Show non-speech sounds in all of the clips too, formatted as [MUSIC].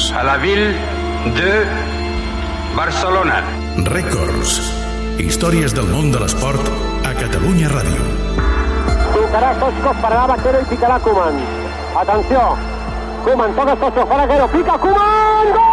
Records. A la ville de Barcelona. Records. Històries del món de l'esport a Catalunya Ràdio. Picarà Soscos, pararà Vaquero i picarà Koeman. Atenció. Koeman, toca Soscos, fa Vaquero, pica Koeman! Gol!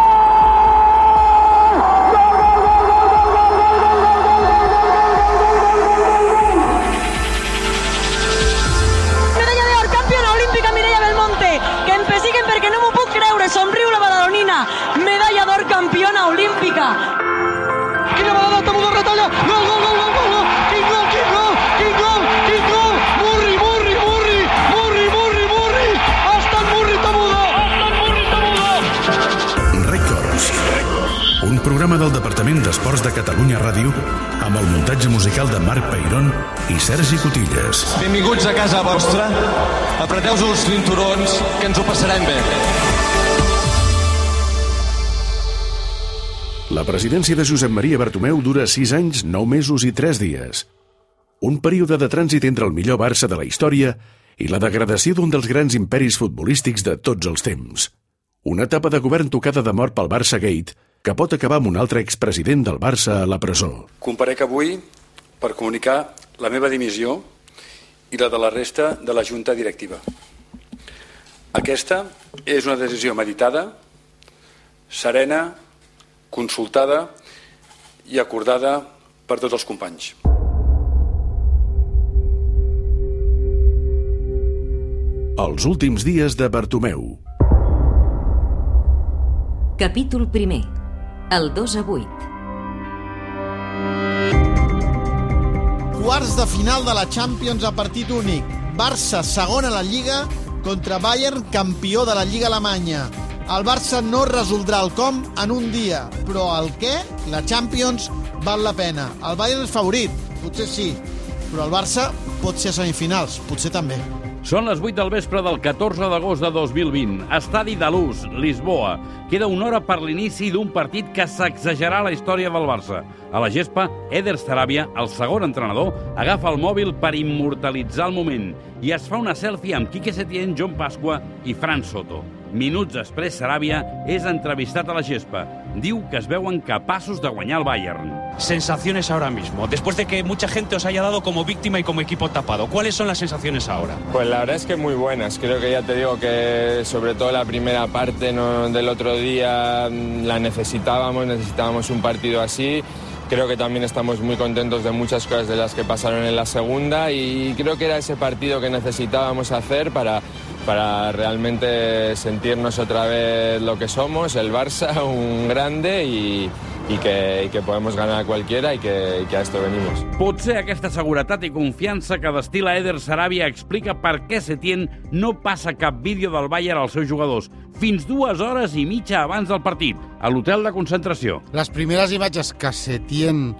Campiona olímpica. Quina vegada Tamudo retalla! Gol, gol, gol, gol, gol, gol! Quin gol, quin gol, quin gol, quin gol! Murri, Murri, Murri, Murri, Murri, Murri! Ha estat Murri Tamudo! Ha estat Murri Tamudo! Records. Un programa del Departament d'Esports de Catalunya Ràdio amb el muntatge musical de Marc Peirón i Sergi Cotilles. Benvinguts a casa vostra. Apreteu-vos els cinturons, que ens ho passarem bé. La presidència de Josep Maria Bartomeu dura 6 anys, 9 mesos i 3 dies. Un període de trànsit entre el millor Barça de la història i la degradació d'un dels grans imperis futbolístics de tots els temps. Una etapa de govern tocada de mort pel Barça Gate que pot acabar amb un altre expresident del Barça a la presó. Comparec avui per comunicar la meva dimissió i la de la resta de la Junta Directiva. Aquesta és una decisió meditada, serena, consultada i acordada per tots els companys. Els últims dies de Bartomeu. Capítol primer. El 2 a 8. Quarts de final de la Champions a partit únic. Barça segon a la Lliga contra Bayern campió de la Lliga Alemanya. El Barça no resoldrà el com en un dia, però el què, la Champions, val la pena. El Bayern és favorit, potser sí, però el Barça pot ser a semifinals, potser també. Són les 8 del vespre del 14 d'agost de 2020. Estadi de Luz, Lisboa. Queda una hora per l'inici d'un partit que sacsejarà la història del Barça. A la gespa, Eder Sarabia, el segon entrenador, agafa el mòbil per immortalitzar el moment i es fa una selfie amb Quique Setién, John Pasqua i Fran Soto. Minuts després, Sarabia és entrevistat a la gespa. Diu que es veuen capaços de guanyar el Bayern. Sensaciones ahora mismo, después de que mucha gente os haya dado como víctima y como equipo tapado. ¿Cuáles son las sensaciones ahora? Pues la verdad es que muy buenas. Creo que ya te digo que sobre todo la primera parte ¿no? del otro día la necesitábamos, necesitábamos un partido así. Creo que también estamos muy contentos de muchas cosas de las que pasaron en la segunda y creo que era ese partido que necesitábamos hacer para, para realmente sentirnos otra vez lo que somos, el Barça, [LAUGHS] un grande y, y que, y que podemos ganar a cualquiera y que, y que a esto venimos. Potser aquesta seguretat i confiança que destila Eder Sarabia explica per què Setién no passa cap vídeo del Bayern als seus jugadors fins dues hores i mitja abans del partit, a l'hotel de concentració. Les primeres imatges que Setién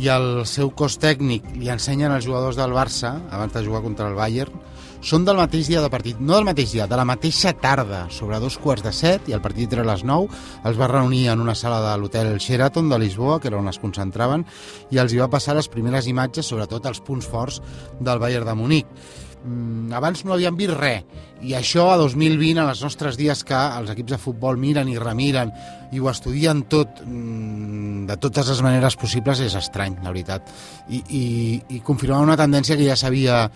i el seu cos tècnic li ensenyen als jugadors del Barça, abans de jugar contra el Bayern, són del mateix dia de partit, no del mateix dia, de la mateixa tarda, sobre dos quarts de set, i el partit era a les 9, els va reunir en una sala de l'hotel Sheraton de Lisboa, que era on es concentraven, i els hi va passar les primeres imatges, sobretot els punts forts del Bayern de Munic. Mm, abans no havíem vist res, i això a 2020, en els nostres dies que els equips de futbol miren i remiren i ho estudien tot mm, de totes les maneres possibles, és estrany, la veritat. I, i, i confirmava una tendència que ja s'havia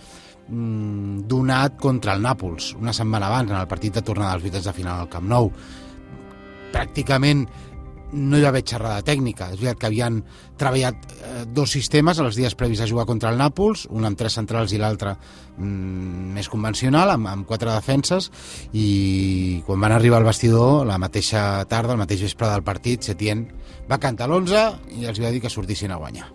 donat contra el Nàpols una setmana abans, en el partit de tornada als vuitens de final al Camp Nou. Pràcticament no hi va haver xerrada tècnica. És veritat que havien treballat eh, dos sistemes els dies previs a jugar contra el Nàpols, un amb tres centrals i l'altre mm, més convencional, amb, amb quatre defenses, i quan van arribar al vestidor, la mateixa tarda, el mateix vespre del partit, Setién va cantar l'11 i els va dir que sortissin a guanyar.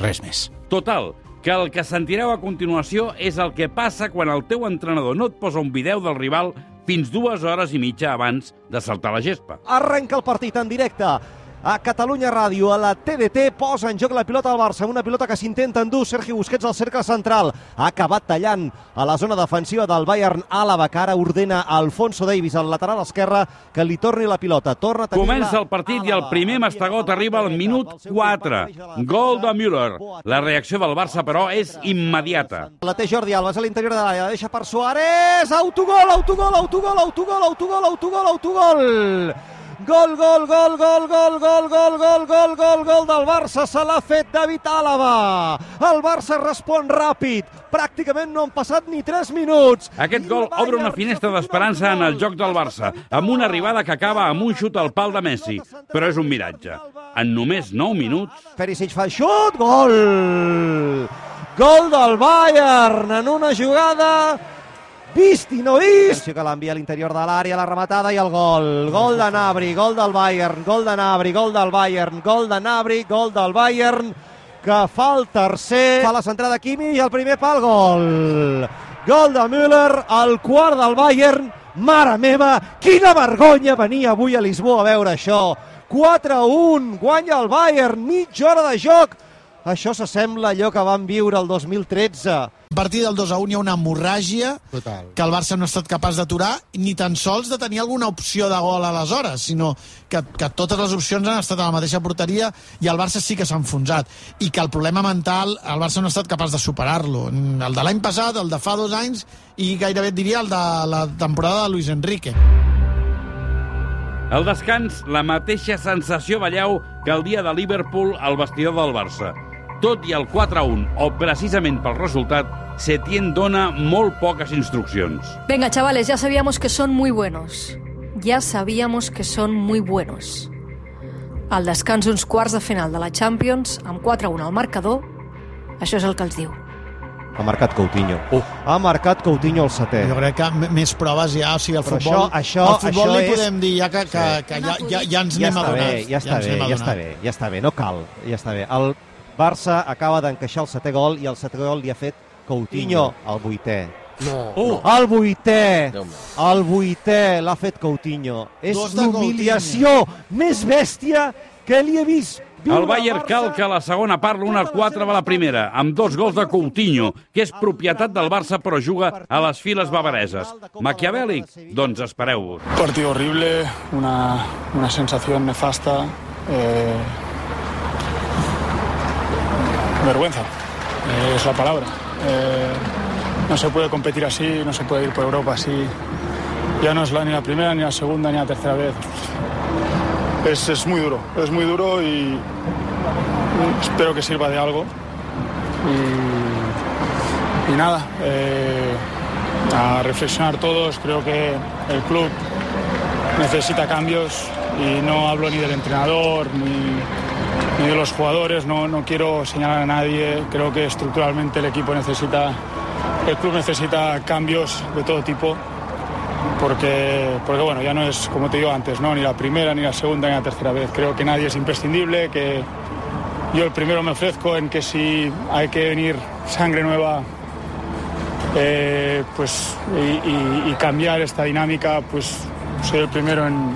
Res més. Total, que el que sentireu a continuació és el que passa quan el teu entrenador no et posa un vídeo del rival fins dues hores i mitja abans de saltar la gespa. Arrenca el partit en directe. A Catalunya Ràdio, a la TDT, posa en joc la pilota del Barça, una pilota que s'intenta endur Sergi Busquets al cercle central. Ha acabat tallant a la zona defensiva del Bayern Àlava, que ara ordena Alfonso Davis, al lateral esquerre, que li torni la pilota. Torna a Comença el partit i el primer mastegot arriba al minut 4. Gol de Müller. La reacció del Barça, però, és immediata. La té Jordi Alba, és a l'interior de l'àrea, la deixa per Suárez, autogol, autogol, autogol, autogol, autogol, autogol, autogol. Gol, gol, gol, gol, gol, gol, gol, gol, gol, gol, gol del Barça, se l'ha fet David Àlava. El Barça respon ràpid, pràcticament no han passat ni 3 minuts. Aquest gol obre una finestra d'esperança en el joc del Barça, amb una arribada que acaba amb un xut al pal de Messi. Però és un miratge. En només 9 minuts... Perisic fa xut, gol! Gol del Bayern en una jugada vist i no vist. Atenció que l'envia a l'interior de l'àrea, la rematada i el gol. Gol de Nabri, gol del Bayern, gol de Nabri, gol del Bayern, gol de Nabri, gol del Bayern, que fa el tercer. Fa la centrada Kimi i el primer pal, gol. Gol de Müller, el quart del Bayern. Mare meva, quina vergonya venir avui a Lisboa a veure això. 4-1, guanya el Bayern, mitja hora de joc. Això s'assembla a allò que vam viure el 2013. A partir del 2 a 1 hi ha una hemorràgia Total. que el Barça no ha estat capaç d'aturar, ni tan sols de tenir alguna opció de gol aleshores, sinó que, que totes les opcions han estat a la mateixa porteria i el Barça sí que s'ha enfonsat. I que el problema mental el Barça no ha estat capaç de superar-lo. El de l'any passat, el de fa dos anys i gairebé et diria el de la temporada de Luis Enrique. Al descans, la mateixa sensació ballau que el dia de Liverpool al vestidor del Barça. Tot i el 4-1, o precisament pel resultat, Setién dona molt poques instruccions. Venga, chavales, ya sabíamos que son muy buenos. Ya sabíamos que son muy buenos. Al descans uns quarts de final de la Champions, amb 4-1 al marcador, això és el que els diu. Ha marcat Coutinho. Uh. Ha marcat Coutinho el setè. Jo crec que més proves ja, o sigui, el Però futbol, això- això- el futbol això li és- podem dir ja que, que, que ja, ja, ja ens ja n'hem està adonat. bé, ja està bé, ja està bé, ja està bé, no cal, ja està bé. El Barça acaba d'encaixar el setè gol i el setè gol li ha fet Coutinho, el vuitè. No. Uh, el vuitè, el vuitè l'ha fet Coutinho. És l'humiliació més bèstia que li he vist viure El Bayern calca la segona part l'una 4 de la primera, amb dos gols de Coutinho, que és propietat del Barça però juga a les files bavareses. Maquiavèlic? Doncs espereu-vos. Partido horrible, una, una sensación nefasta. eh, vergüenza, eh, es la palabra. Eh, no se puede competir así, no se puede ir por Europa así. Ya no es la, ni la primera, ni la segunda, ni la tercera vez. Es, es muy duro, es muy duro y espero que sirva de algo. Y, nada, eh, a reflexionar todos. Creo que el club necesita cambios y no hablo ni del entrenador ni, de los jugadores. No, no quiero señalar a nadie. Creo que estructuralmente el equipo necesita, el club necesita cambios de todo tipo. Porque, porque bueno, ya no es como te digo antes, ¿no? ni la primera, ni la segunda, ni la tercera vez. Creo que nadie es imprescindible, que yo el primero me ofrezco en que si hay que venir sangre nueva eh, pues, y, cambiar esta dinámica, pues soy el primero en-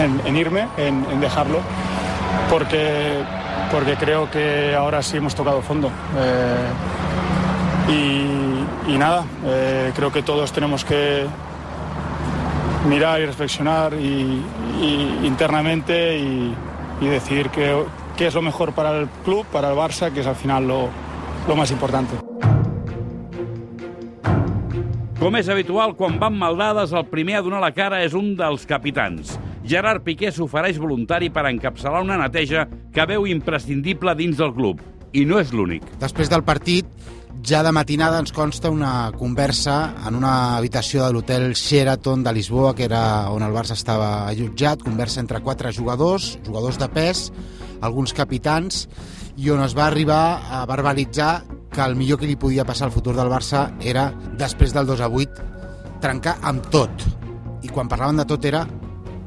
en- en irme, en, en dejarlo, porque, porque creo que ahora sí hemos tocado fondo. Eh, y, y nada, eh, creo que todos tenemos que mirar y reflexionar y, y internamente y, y decidir qué, qué es lo mejor para el club, para el Barça, que es al final lo, lo más importante. Com és habitual, quan van maldades, el primer a donar la cara és un dels capitans. Gerard Piqué s'ofereix voluntari per encapçalar una neteja que veu imprescindible dins del club. I no és l'únic. Després del partit, ja de matinada ens consta una conversa en una habitació de l'hotel Sheraton de Lisboa, que era on el Barça estava allotjat, conversa entre quatre jugadors, jugadors de pes, alguns capitans, i on es va arribar a verbalitzar que el millor que li podia passar al futur del Barça era, després del 2 a 8, trencar amb tot. I quan parlaven de tot era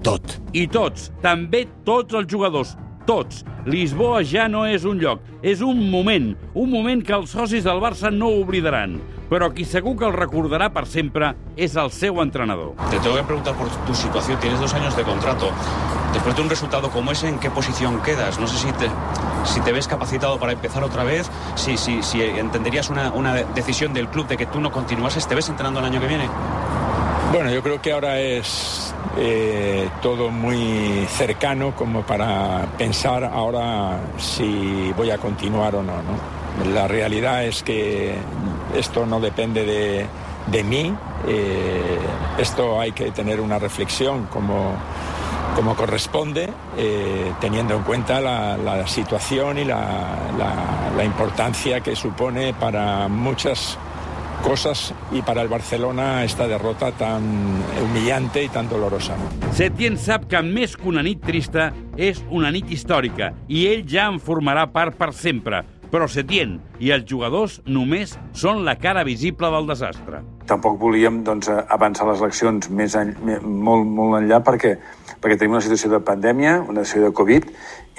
tot. I tots, també tots els jugadors, tots. Lisboa ja no és un lloc, és un moment, un moment que els socis del Barça no oblidaran. però qui segur que el recordarà per sempre és el seu entrenador. Te tengo que preguntar por tu situación. Tienes dos años de contrato. Después de un resultado como ese, ¿en qué posición quedas? No sé si te, si te ves capacitado para empezar otra vez, si, si, si entenderías una, una decisión del club de que tú no continuases. ¿Te ves entrenando el año que viene? Bueno, yo creo que ahora es eh, todo muy cercano como para pensar ahora si voy a continuar o no. La realidad es que esto no depende de, de mí, eh, esto hay que tener una reflexión como, como corresponde, eh, teniendo en cuenta la, la situación y la, la, la importancia que supone para muchas cosas y para el Barcelona esta derrota tan humillante y tan dolorosa. Setién sap que més que una nit trista és una nit històrica i ell ja en formarà part per sempre. Però Setién i els jugadors només són la cara visible del desastre. Tampoc volíem doncs, avançar les eleccions més en, molt, molt enllà perquè, perquè tenim una situació de pandèmia, una situació de Covid,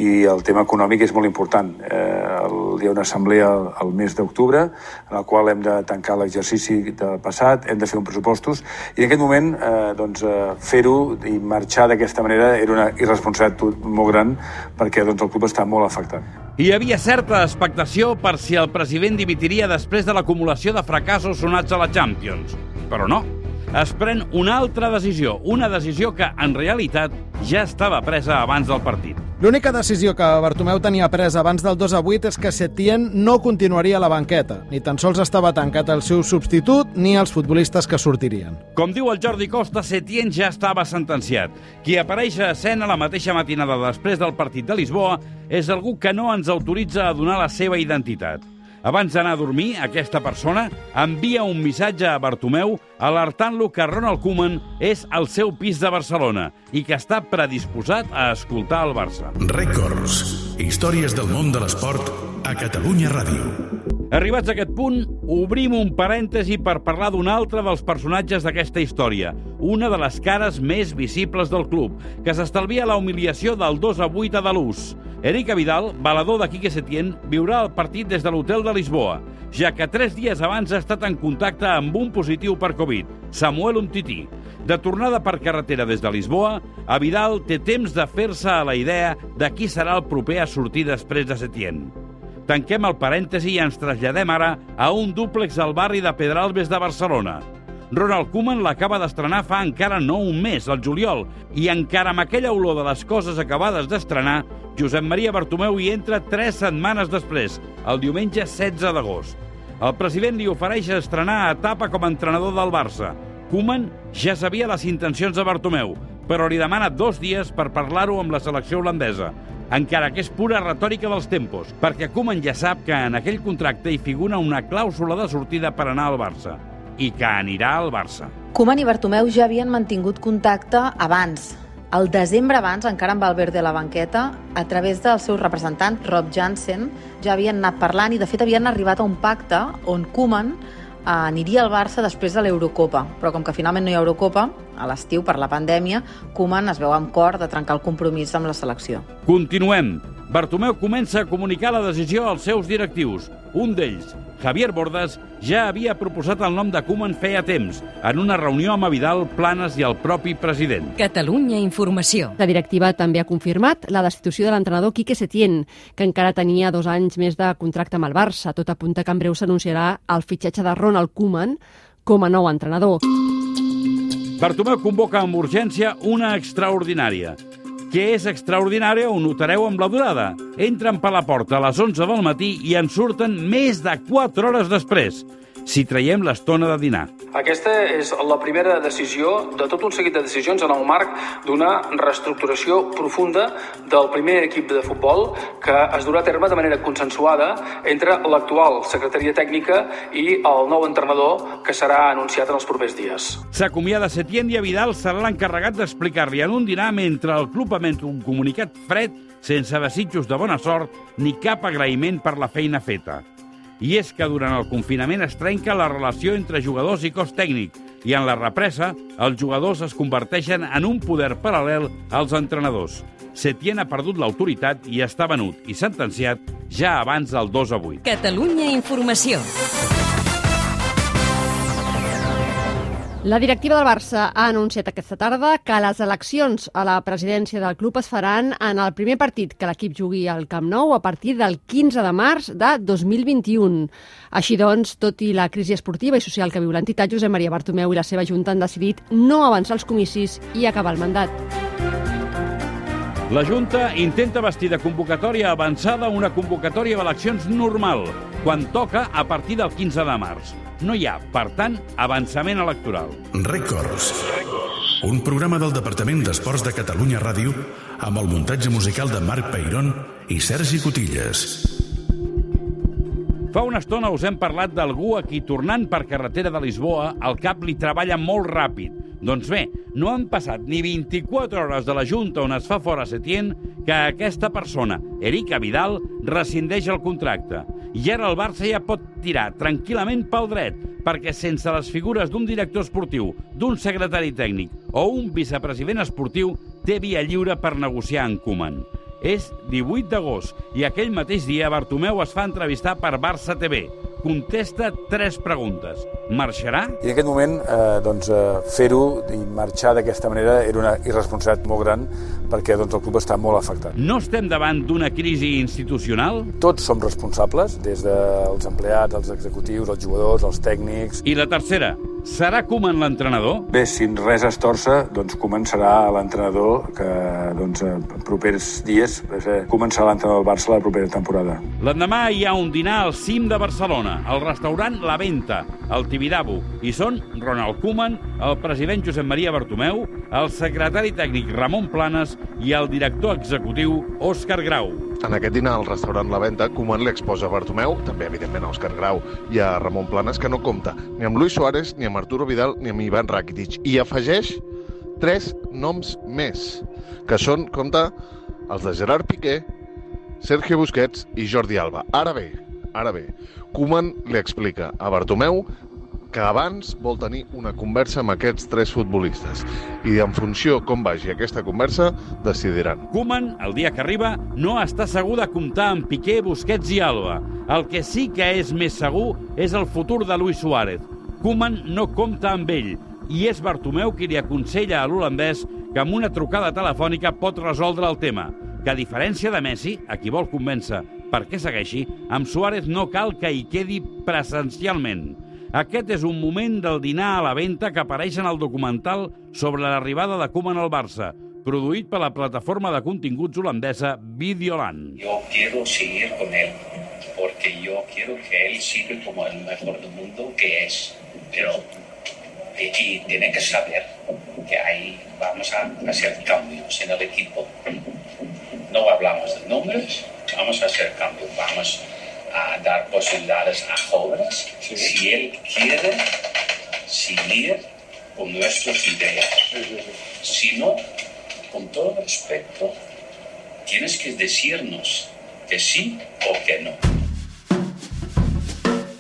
i el tema econòmic és molt important. Eh, el, hi ha una assemblea el, mes d'octubre en la qual hem de tancar l'exercici del passat, hem de fer uns pressupostos i en aquest moment eh, doncs, eh, fer-ho i marxar d'aquesta manera era una irresponsabilitat molt gran perquè doncs, el club està molt afectat. Hi havia certa expectació per si el president dimitiria després de l'acumulació de fracassos sonats a la Champions. Però no. Es pren una altra decisió, una decisió que, en realitat, ja estava presa abans del partit. L'única decisió que Bartomeu tenia presa abans del 2 a 8 és que Setién no continuaria a la banqueta. Ni tan sols estava tancat el seu substitut ni els futbolistes que sortirien. Com diu el Jordi Costa, Setién ja estava sentenciat. Qui apareix a escena la mateixa matinada després del partit de Lisboa és algú que no ens autoritza a donar la seva identitat. Abans d'anar a dormir, aquesta persona envia un missatge a Bartomeu alertant-lo que Ronald Koeman és al seu pis de Barcelona i que està predisposat a escoltar el Barça. Records. Històries del món de l'esport a Catalunya Ràdio. Arribats a aquest punt, obrim un parèntesi per parlar d'un altre dels personatges d'aquesta història, una de les cares més visibles del club, que s'estalvia la humiliació del 2 a 8 a Dalús. Eric Vidal, balador de Quique Setién, viurà el partit des de l'hotel de Lisboa, ja que tres dies abans ha estat en contacte amb un positiu per Covid, Samuel Umtiti. De tornada per carretera des de Lisboa, a Vidal té temps de fer-se a la idea de qui serà el proper a sortir després de Setién. Tanquem el parèntesi i ens traslladem ara a un dúplex al barri de Pedralbes de Barcelona. Ronald Koeman l'acaba d'estrenar fa encara no un mes, al juliol, i encara amb aquella olor de les coses acabades d'estrenar, Josep Maria Bartomeu hi entra tres setmanes després, el diumenge 16 d'agost. El president li ofereix estrenar etapa com a entrenador del Barça. Koeman ja sabia les intencions de Bartomeu, però li demana dos dies per parlar-ho amb la selecció holandesa, encara que és pura retòrica dels tempos, perquè Koeman ja sap que en aquell contracte hi figura una clàusula de sortida per anar al Barça, i que anirà al Barça. Koeman i Bartomeu ja havien mantingut contacte abans, el desembre abans, encara amb Valverde a la banqueta, a través del seu representant, Rob Jansen, ja havien anat parlant i, de fet, havien arribat a un pacte on Koeman eh, aniria al Barça després de l'Eurocopa. Però com que finalment no hi ha Eurocopa, a l'estiu, per la pandèmia, Koeman es veu amb cor de trencar el compromís amb la selecció. Continuem. Bartomeu comença a comunicar la decisió als seus directius. Un d'ells, Javier Bordas, ja havia proposat el nom de Koeman feia temps, en una reunió amb Vidal, Planes i el propi president. Catalunya Informació. La directiva també ha confirmat la destitució de l'entrenador Quique Setién, que encara tenia dos anys més de contracte amb el Barça. Tot apunta que en breu s'anunciarà el fitxatge de Ronald Koeman com a nou entrenador. Bartomeu convoca amb urgència una extraordinària. Que és extraordinària ho notareu amb la durada. Entren per la porta a les 11 del matí i en surten més de 4 hores després si traiem l'estona de dinar. Aquesta és la primera decisió de tot un seguit de decisions en el marc d'una reestructuració profunda del primer equip de futbol que es durà a terme de manera consensuada entre l'actual secretaria tècnica i el nou entrenador que serà anunciat en els propers dies. S'acomiada Setién i Vidal serà l'encarregat d'explicar-li en un dinar mentre el club emet un comunicat fred sense desitjos de bona sort ni cap agraïment per la feina feta. I és que durant el confinament es trenca la relació entre jugadors i cos tècnic i en la represa els jugadors es converteixen en un poder paral·lel als entrenadors. Setién ha perdut l'autoritat i està venut i sentenciat ja abans del 2 a 8. Catalunya Informació. La directiva del Barça ha anunciat aquesta tarda que les eleccions a la presidència del club es faran en el primer partit que l'equip jugui al Camp Nou a partir del 15 de març de 2021. Així doncs, tot i la crisi esportiva i social que viu l'entitat, Josep Maria Bartomeu i la seva junta han decidit no avançar els comicis i acabar el mandat. La Junta intenta vestir de convocatòria avançada una convocatòria d'eleccions normal, quan toca a partir del 15 de març. No hi ha, per tant, avançament electoral. Records. Un programa del Departament d'Esports de Catalunya Ràdio amb el muntatge musical de Marc Peirón i Sergi Cotilles. Fa una estona us hem parlat d'algú a qui tornant per carretera de Lisboa el cap li treballa molt ràpid. Doncs bé, no han passat ni 24 hores de la Junta on es fa fora Setién que aquesta persona, Erika Vidal, rescindeix el contracte. I ara el Barça ja pot tirar tranquil·lament pel dret, perquè sense les figures d'un director esportiu, d'un secretari tècnic o un vicepresident esportiu, té via lliure per negociar amb Koeman. És 18 d'agost i aquell mateix dia Bartomeu es fa entrevistar per Barça TV. Contesta tres preguntes. Marxarà? I en aquest moment, eh, doncs, eh, fer-ho i marxar d'aquesta manera era una irresponsabilitat molt gran perquè doncs, el club està molt afectat. No estem davant d'una crisi institucional? Tots som responsables, des dels empleats, els executius, els jugadors, els tècnics... I la tercera, serà Koeman l'entrenador? Bé, si res es torça, doncs començarà l'entrenador que doncs, eh, propers dies eh, començarà l'entrenador del Barça la propera temporada. L'endemà hi ha un dinar al cim de Barcelona, al restaurant La Venta, al Tibidabo. Hi són Ronald Koeman, el president Josep Maria Bartomeu, el secretari tècnic Ramon Planes i el director executiu Òscar Grau. En aquest dinar al restaurant La Venta, Koeman li exposa a Bartomeu, també evidentment a Òscar Grau i a Ramon Planes, que no compta ni amb Luis Suárez, ni amb Arturo Vidal, ni amb Ivan Rakitic. I afegeix tres noms més, que són, compta, els de Gerard Piqué, Sergio Busquets i Jordi Alba. Ara bé, ara bé, Koeman li explica a Bartomeu que abans vol tenir una conversa amb aquests tres futbolistes i en funció com vagi aquesta conversa decidiran. Koeman, el dia que arriba, no està segur de comptar amb Piqué, Busquets i Alba. El que sí que és més segur és el futur de Luis Suárez. Koeman no compta amb ell i és Bartomeu qui li aconsella a l'holandès que amb una trucada telefònica pot resoldre el tema, que a diferència de Messi, a qui vol convèncer perquè segueixi, amb Suárez no cal que hi quedi presencialment. Aquest és un moment del dinar a la venda que apareix en el documental sobre l'arribada de Koeman al Barça, produït per la plataforma de continguts holandesa Videoland. Yo quiero seguir con él, porque yo quiero que él siga como el mejor del mundo que es. Pero y, tiene que saber que ahí vamos a hacer cambios en el equipo. No hablamos de nombres, vamos a hacer cambios, vamos a dar posibilidades a jóvenes si él quiere seguir con nuestras ideas. Si no, con todo respeto, tienes que decirnos que sí o que no.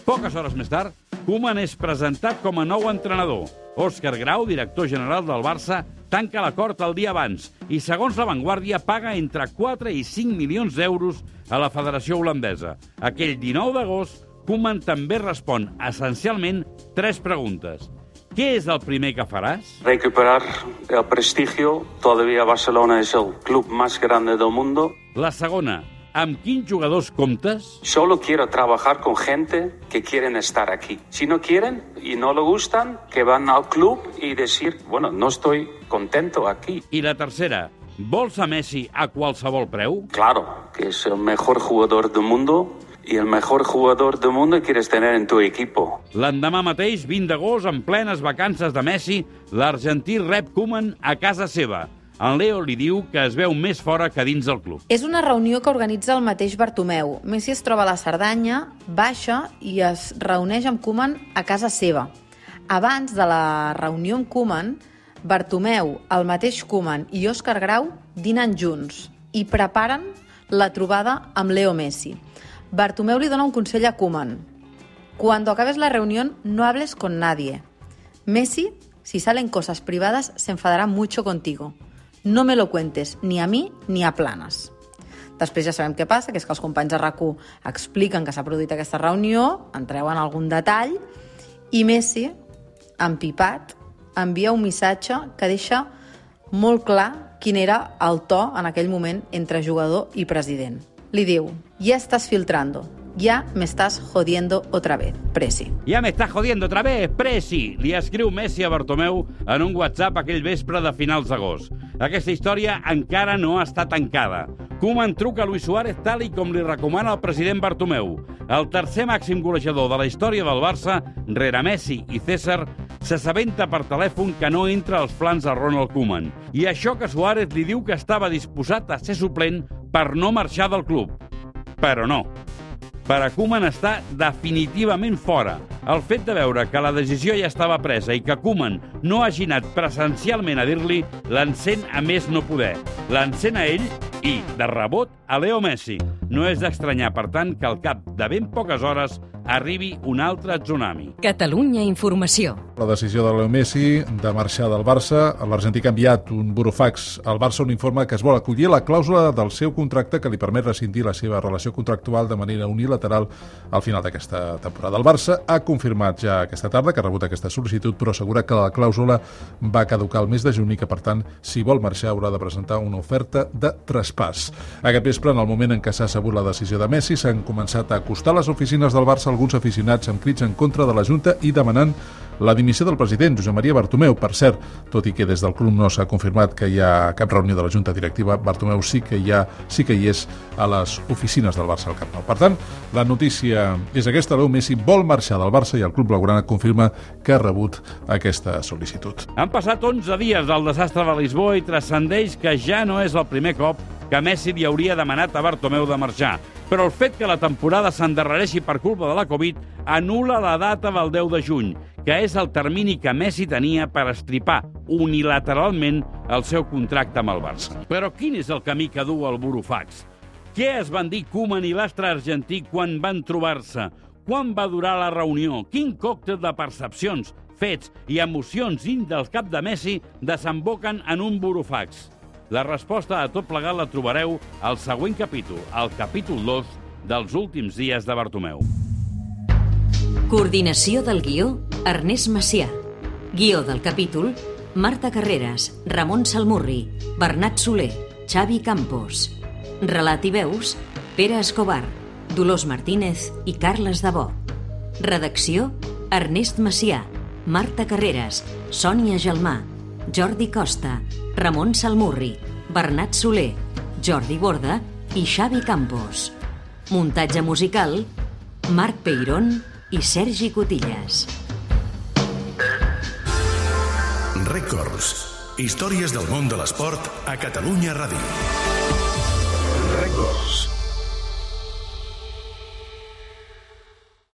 Poques hores més tard, Koeman és presentat com a nou entrenador. Òscar Grau, director general del Barça, tanca l'acord el dia abans i, segons la Vanguardia, paga entre 4 i 5 milions d'euros a la Federació Holandesa. Aquell 19 d'agost, Koeman també respon essencialment tres preguntes. Què és el primer que faràs? Recuperar el prestigio. Todavía Barcelona es el club más grande del mundo. La segona, amb quins jugadors comptes? Solo quiero trabajar con gente que quieren estar aquí. Si no quieren y no le gustan, que van al club y decir, bueno, no estoy contento aquí. I la tercera, vols a Messi a qualsevol preu? Claro, que es el mejor jugador del mundo y el mejor jugador del mundo quieres tener en tu equipo. L'endemà mateix, 20 d'agost, en plenes vacances de Messi, l'argentí rep Koeman a casa seva. En Leo li diu que es veu més fora que dins del club. És una reunió que organitza el mateix Bartomeu. Messi es troba a la Cerdanya, baixa i es reuneix amb Koeman a casa seva. Abans de la reunió amb Koeman, Bartomeu, el mateix Koeman i Òscar Grau dinen junts i preparen la trobada amb Leo Messi. Bartomeu li dona un consell a Koeman. Cuando acabes la reunión, no hables con nadie. Messi, si salen cosas privadas, se enfadará mucho contigo. No me lo cuentes ni a mi ni a Planes. Després ja sabem què passa, que és que els companys de rac expliquen que s'ha produït aquesta reunió, en treuen algun detall, i Messi, empipat, envia un missatge que deixa molt clar quin era el to en aquell moment entre jugador i president. Li diu, ja estàs filtrando, ja me estàs jodiendo otra vez, Presi. Ja me estàs jodiendo otra vez, Presi! Li escriu Messi a Bartomeu en un WhatsApp aquell vespre de finals d'agost. Aquesta història encara no està tancada. Koeman truca a Luis Suárez tal i com li recomana el president Bartomeu. El tercer màxim golejador de la història del Barça, rere Messi i César, s'assabenta per telèfon que no entra als plans a Ronald Koeman. I això que Suárez li diu que estava disposat a ser suplent per no marxar del club. Però no. Per a Koeman està definitivament fora. El fet de veure que la decisió ja estava presa i que Koeman no hagi anat presencialment a dir-li l'encén a més no poder. L'encén a ell i, de rebot, a Leo Messi. No és d'estranyar, per tant, que al cap de ben poques hores arribi un altre tsunami. Catalunya Informació. La decisió de Leo Messi de marxar del Barça, l'argentí ha enviat un burofax al Barça on informa que es vol acollir la clàusula del seu contracte que li permet rescindir la seva relació contractual de manera unilateral al final d'aquesta temporada. El Barça ha confirmat ja aquesta tarda que ha rebut aquesta sol·licitud, però assegura que la clàusula va caducar el mes de juny i que, per tant, si vol marxar haurà de presentar una oferta de traspàs. Aquest vespre, en el moment en què s'ha sabut la decisió de Messi, s'han començat a acostar les oficines del Barça alguns aficionats amb crits en contra de la Junta i demanant la dimissió del president, Josep Maria Bartomeu. Per cert, tot i que des del club no s'ha confirmat que hi ha cap reunió de la Junta Directiva, Bartomeu sí que hi, ha, sí que hi és a les oficines del Barça al Camp Nou. Per tant, la notícia és aquesta. Leo Messi vol marxar del Barça i el club blaugrana confirma que ha rebut aquesta sol·licitud. Han passat 11 dies del desastre de Lisboa i transcendeix que ja no és el primer cop que Messi li hauria demanat a Bartomeu de marxar. Però el fet que la temporada s'endarrereixi per culpa de la Covid anula la data del 10 de juny, que és el termini que Messi tenia per estripar unilateralment el seu contracte amb el Barça. Però quin és el camí que du el Burofax? Què es van dir Koeman i l'astre argentí quan van trobar-se? Quan va durar la reunió? Quin còctel de percepcions, fets i emocions dins del cap de Messi desemboquen en un burofax? La resposta a tot plegat la trobareu al següent capítol, al capítol 2 dels últims dies de Bartomeu. Coordinació del guió, Ernest Macià. Guió del capítol, Marta Carreras, Ramon Salmurri, Bernat Soler, Xavi Campos. Relat i veus, Pere Escobar, Dolors Martínez i Carles Dabó. Redacció, Ernest Macià, Marta Carreras, Sònia Gelmà, Jordi Costa, Ramon Salmurri, Bernat Soler, Jordi Borda i Xavi Campos. Muntatge musical, Marc Peirón i Sergi Cotillas. Records. Històries del món de l'esport a Catalunya Ràdio. Records.